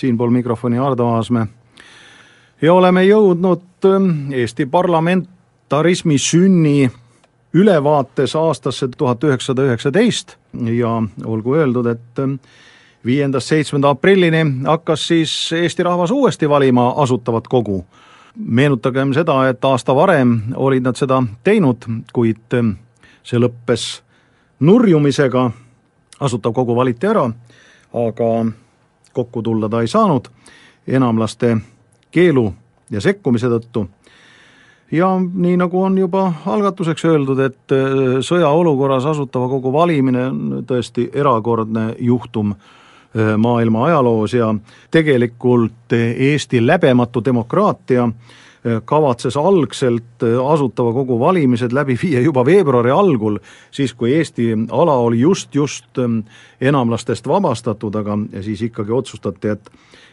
siinpool mikrofoni Ardo Aasmäe ja oleme jõudnud ähm, Eesti parlamentarismi sünni ülevaates aastasse tuhat üheksasada üheksateist ja olgu öeldud, et ähm, viiendast seitsmenda aprillini hakkas siis Eesti rahvas uuesti valima asutavat kogu. meenutagem seda, et aasta varem olid nad seda teinud, kuid ähm, see lõppes nurjumisega, asutav kogu valiti ära, aga kokku tulla ta ei saanud. Enamlaste keelu ja sekkumise tõttu. ja nii, nagu on juba algatuseks öeldud, et äh, sõjaolukorras Asutava Kogu valimine on tõesti erakordne juhtum maailma ajaloos ja tegelikult Eesti läbematu demokraatia äh, kavatses algselt Asutava Kogu valimised läbi viia juba veebruari algul, siis kui Eesti ala oli just, just enamlastest vabastatud, aga siis ikkagi otsustati, et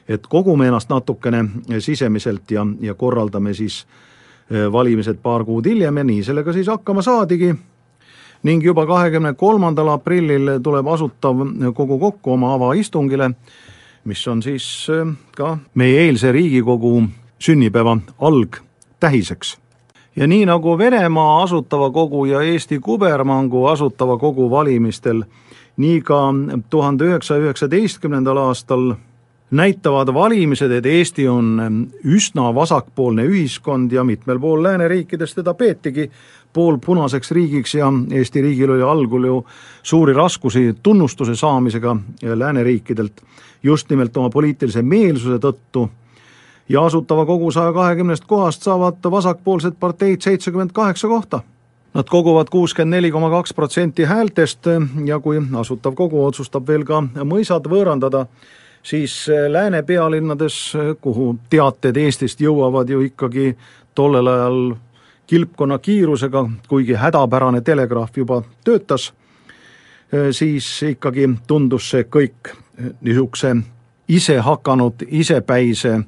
et kogume ennast natukene sisemiselt ja, ja korraldame siis valimised paar kuud hiljem ja nii sellega siis hakkama saadigi. Ning juba kahekümne kolmandal aprillil tuleb Asutav Kogu kokku oma avaistungile, mis on siis eh, ka meie eilse Riigikogu sünnipäeva algtähiseks. Ja nii nagu Venemaa Asutava Kogu ja Eesti kubermangu Asutava Kogu valimistel, nii ka tuhande üheksasaja üheksateistkümnendal aastal näitavad valimised, et Eesti on üsna vasakpoolne ühiskond ja mitmel pool lääneriikides teda peetigi poolpunaseks riigiks ja Eesti riigil oli algul ju suuri raskusi tunnustuse saamisega lääneriikidelt just nimelt oma poliitilise meelsuse tõttu ja Asutava Kogu saja kahekümnest kohast saavad vasakpoolsed parteid seitsekümmend kaheksa kohta. Nad koguvad kuuskümmend neli koma kaks protsenti häältest ja kui Asutav Kogu otsustab veel ka mõisad võõrandada, siis äh, lääne pealinnades, äh, kuhu teated Eestist jõuavad ju ikkagi tollel ajal kilpkonna kiirusega, kuigi hädapärane telegraaf juba töötas, äh, siis ikkagi tundus see kõik niisuguse isehakanud, isepäise,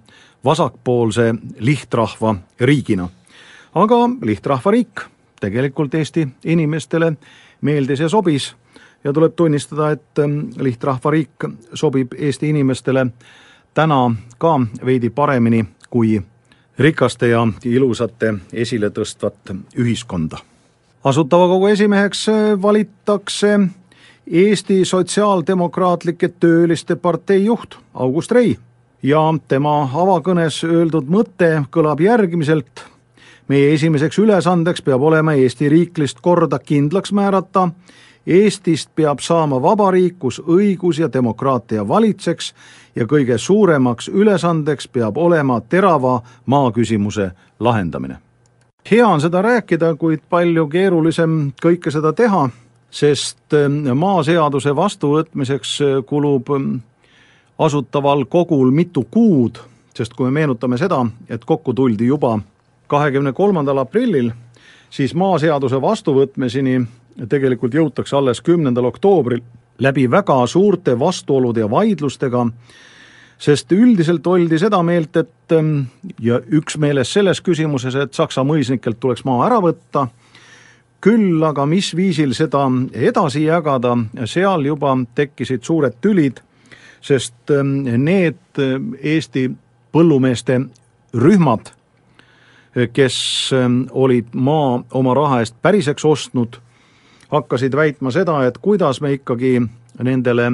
vasakpoolse lihtrahva riigina. aga lihtrahva riik tegelikult Eesti inimestele meeldis ja sobis ja tuleb tunnistada, et ähm, lihtrahvariik sobib Eesti inimestele täna ka veidi paremini kui rikaste ja ilusate esiletõstvat ühiskonda. asutava Kogu esimeheks äh, valitakse Eesti Sotsiaaldemokraatlike Tööliste partei juht August Rei ja tema avakõnes öeldud mõte kõlab järgmiselt. meie esimeseks ülesandeks peab olema Eesti riiklist korda kindlaks määrata Eestist peab saama vabariik, kus õigus ja demokraatia valitseks ja kõige suuremaks ülesandeks peab olema terava maaküsimuse lahendamine. hea on seda rääkida, kuid palju keerulisem kõike seda teha, sest ähm, maaseaduse vastuvõtmiseks äh, kulub ähm, asutaval kogul mitu kuud, sest kui me meenutame seda, et kokku tuldi juba kahekümne kolmandal aprillil, siis maaseaduse vastuvõtmiseni tegelikult jõutakse alles kümnendal oktoobril läbi väga suurte vastuolude ja vaidlustega, sest üldiselt oldi seda meelt, et ähm, ja üksmeeles selles küsimuses, et Saksa mõisnikelt tuleks maa ära võtta, küll aga mis viisil seda edasi jagada, seal juba tekkisid suured tülid, sest ähm, need ähm, Eesti põllumeeste rühmad, kes olid maa oma raha eest päriseks ostnud hakkasid väitma seda, et kuidas me ikkagi nendele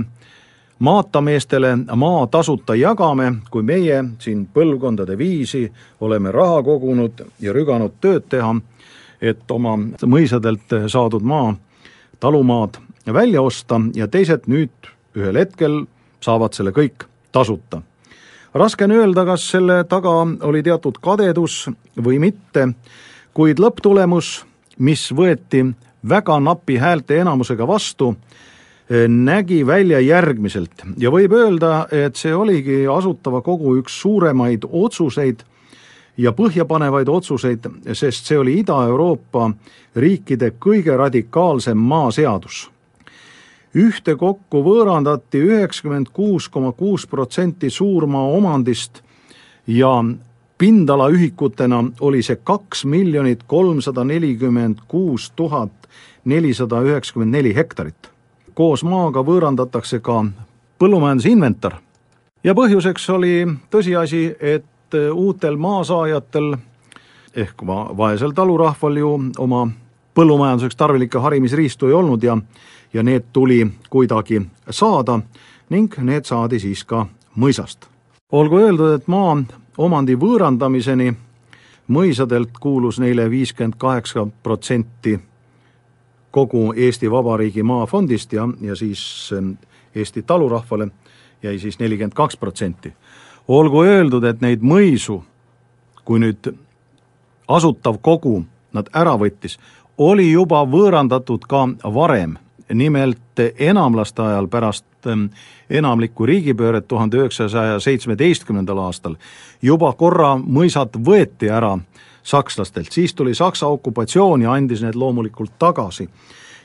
maatameestele maa tasuta jagame, kui meie siin põlvkondade viisi oleme raha kogunud ja rüganud tööd teha, et oma mõisadelt saadud maa, talumaad välja osta ja teised nüüd ühel hetkel saavad selle kõik tasuta. raske on öelda, kas selle taga oli teatud kadedus või mitte, kuid lõpptulemus, mis võeti väga napi häälte enamusega vastu, eh, nägi välja järgmiselt ja võib öelda, et see oligi Asutava Kogu üks suuremaid otsuseid ja põhjapanevaid otsuseid, sest see oli Ida-Euroopa riikide kõige radikaalsem maaseadus. ühtekokku võõrandati üheksakümmend kuus koma kuus protsenti suurmaa omandist ja pindalaühikutena oli see kaks miljonit kolmsada nelikümmend kuus tuhat nelisada üheksakümmend neli hektarit. koos maaga võõrandatakse ka põllumajandusinventar ja põhjuseks oli tõsiasi, et uutel maasaajatel ehk va-, vaesel talurahval ju oma põllumajanduseks tarvilikke harimisriistu ei olnud ja ja need tuli kuidagi saada ning need saadi siis ka mõisast. olgu öeldud, et maa omandi võõrandamiseni mõisadelt kuulus neile viiskümmend kaheksa protsenti kogu Eesti Vabariigi maafondist ja, ja siis ähm, Eesti talurahvale jäi siis nelikümmend kaks protsenti. olgu öeldud, et neid mõisu, kui nüüd asutav kogu nad ära võttis, oli juba võõrandatud ka varem nimelt enamlaste ajal pärast ähm, enamlikku riigipööret tuhande üheksasaja seitsmeteistkümnendal aastal juba korra mõisad võeti ära sakslastelt, siis tuli Saksa okupatsioon ja andis need loomulikult tagasi.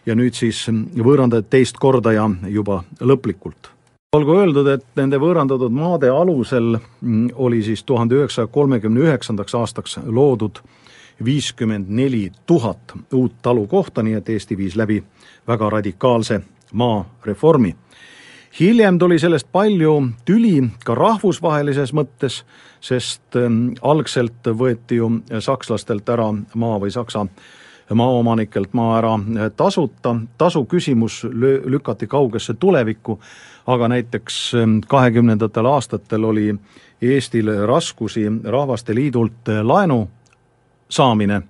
ja nüüd siis võõrandati teist korda ja juba lõplikult. olgu öeldud, et nende võõrandatud maade alusel mm, oli siis tuhande üheksasaja kolmekümne üheksandaks aastaks loodud viiskümmend neli tuhat uut talukohta, nii et Eesti viis läbi väga radikaalse maareformi. hiljem tuli sellest palju tüli ka rahvusvahelises mõttes, sest ähm, algselt võeti ju sakslastelt ära maa või Saksa maaomanikelt maa ära tasuta, tasu küsimus lükati kaugesse tulevikku, aga näiteks ähm, kahekümnendatel aastatel oli Eestil raskusi Rahvaste Liidult laenu saamine.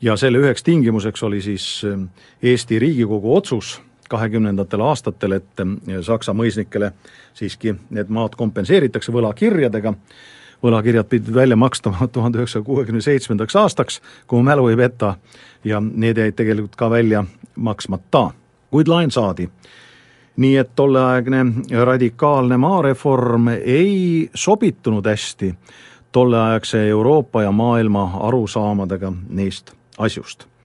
Ja selle üheks tingimuseks oli siis ähm, Eesti Riigikogu otsus kahekümnendatel aastatel, et ähm, Saksa mõisnikele siiski need maad kompenseeritakse võlakirjadega, võlakirjad pidid välja makstama tuhande üheksasaja kuuekümne seitsmendaks aastaks, kui mu mälu ei peta, ja need jäid tegelikult ka välja maksmata, kuid laen saadi. nii et tolleaegne radikaalne maareform ei sobitunud hästi tolleaegse Euroopa ja maailma arusaamadega neist asjust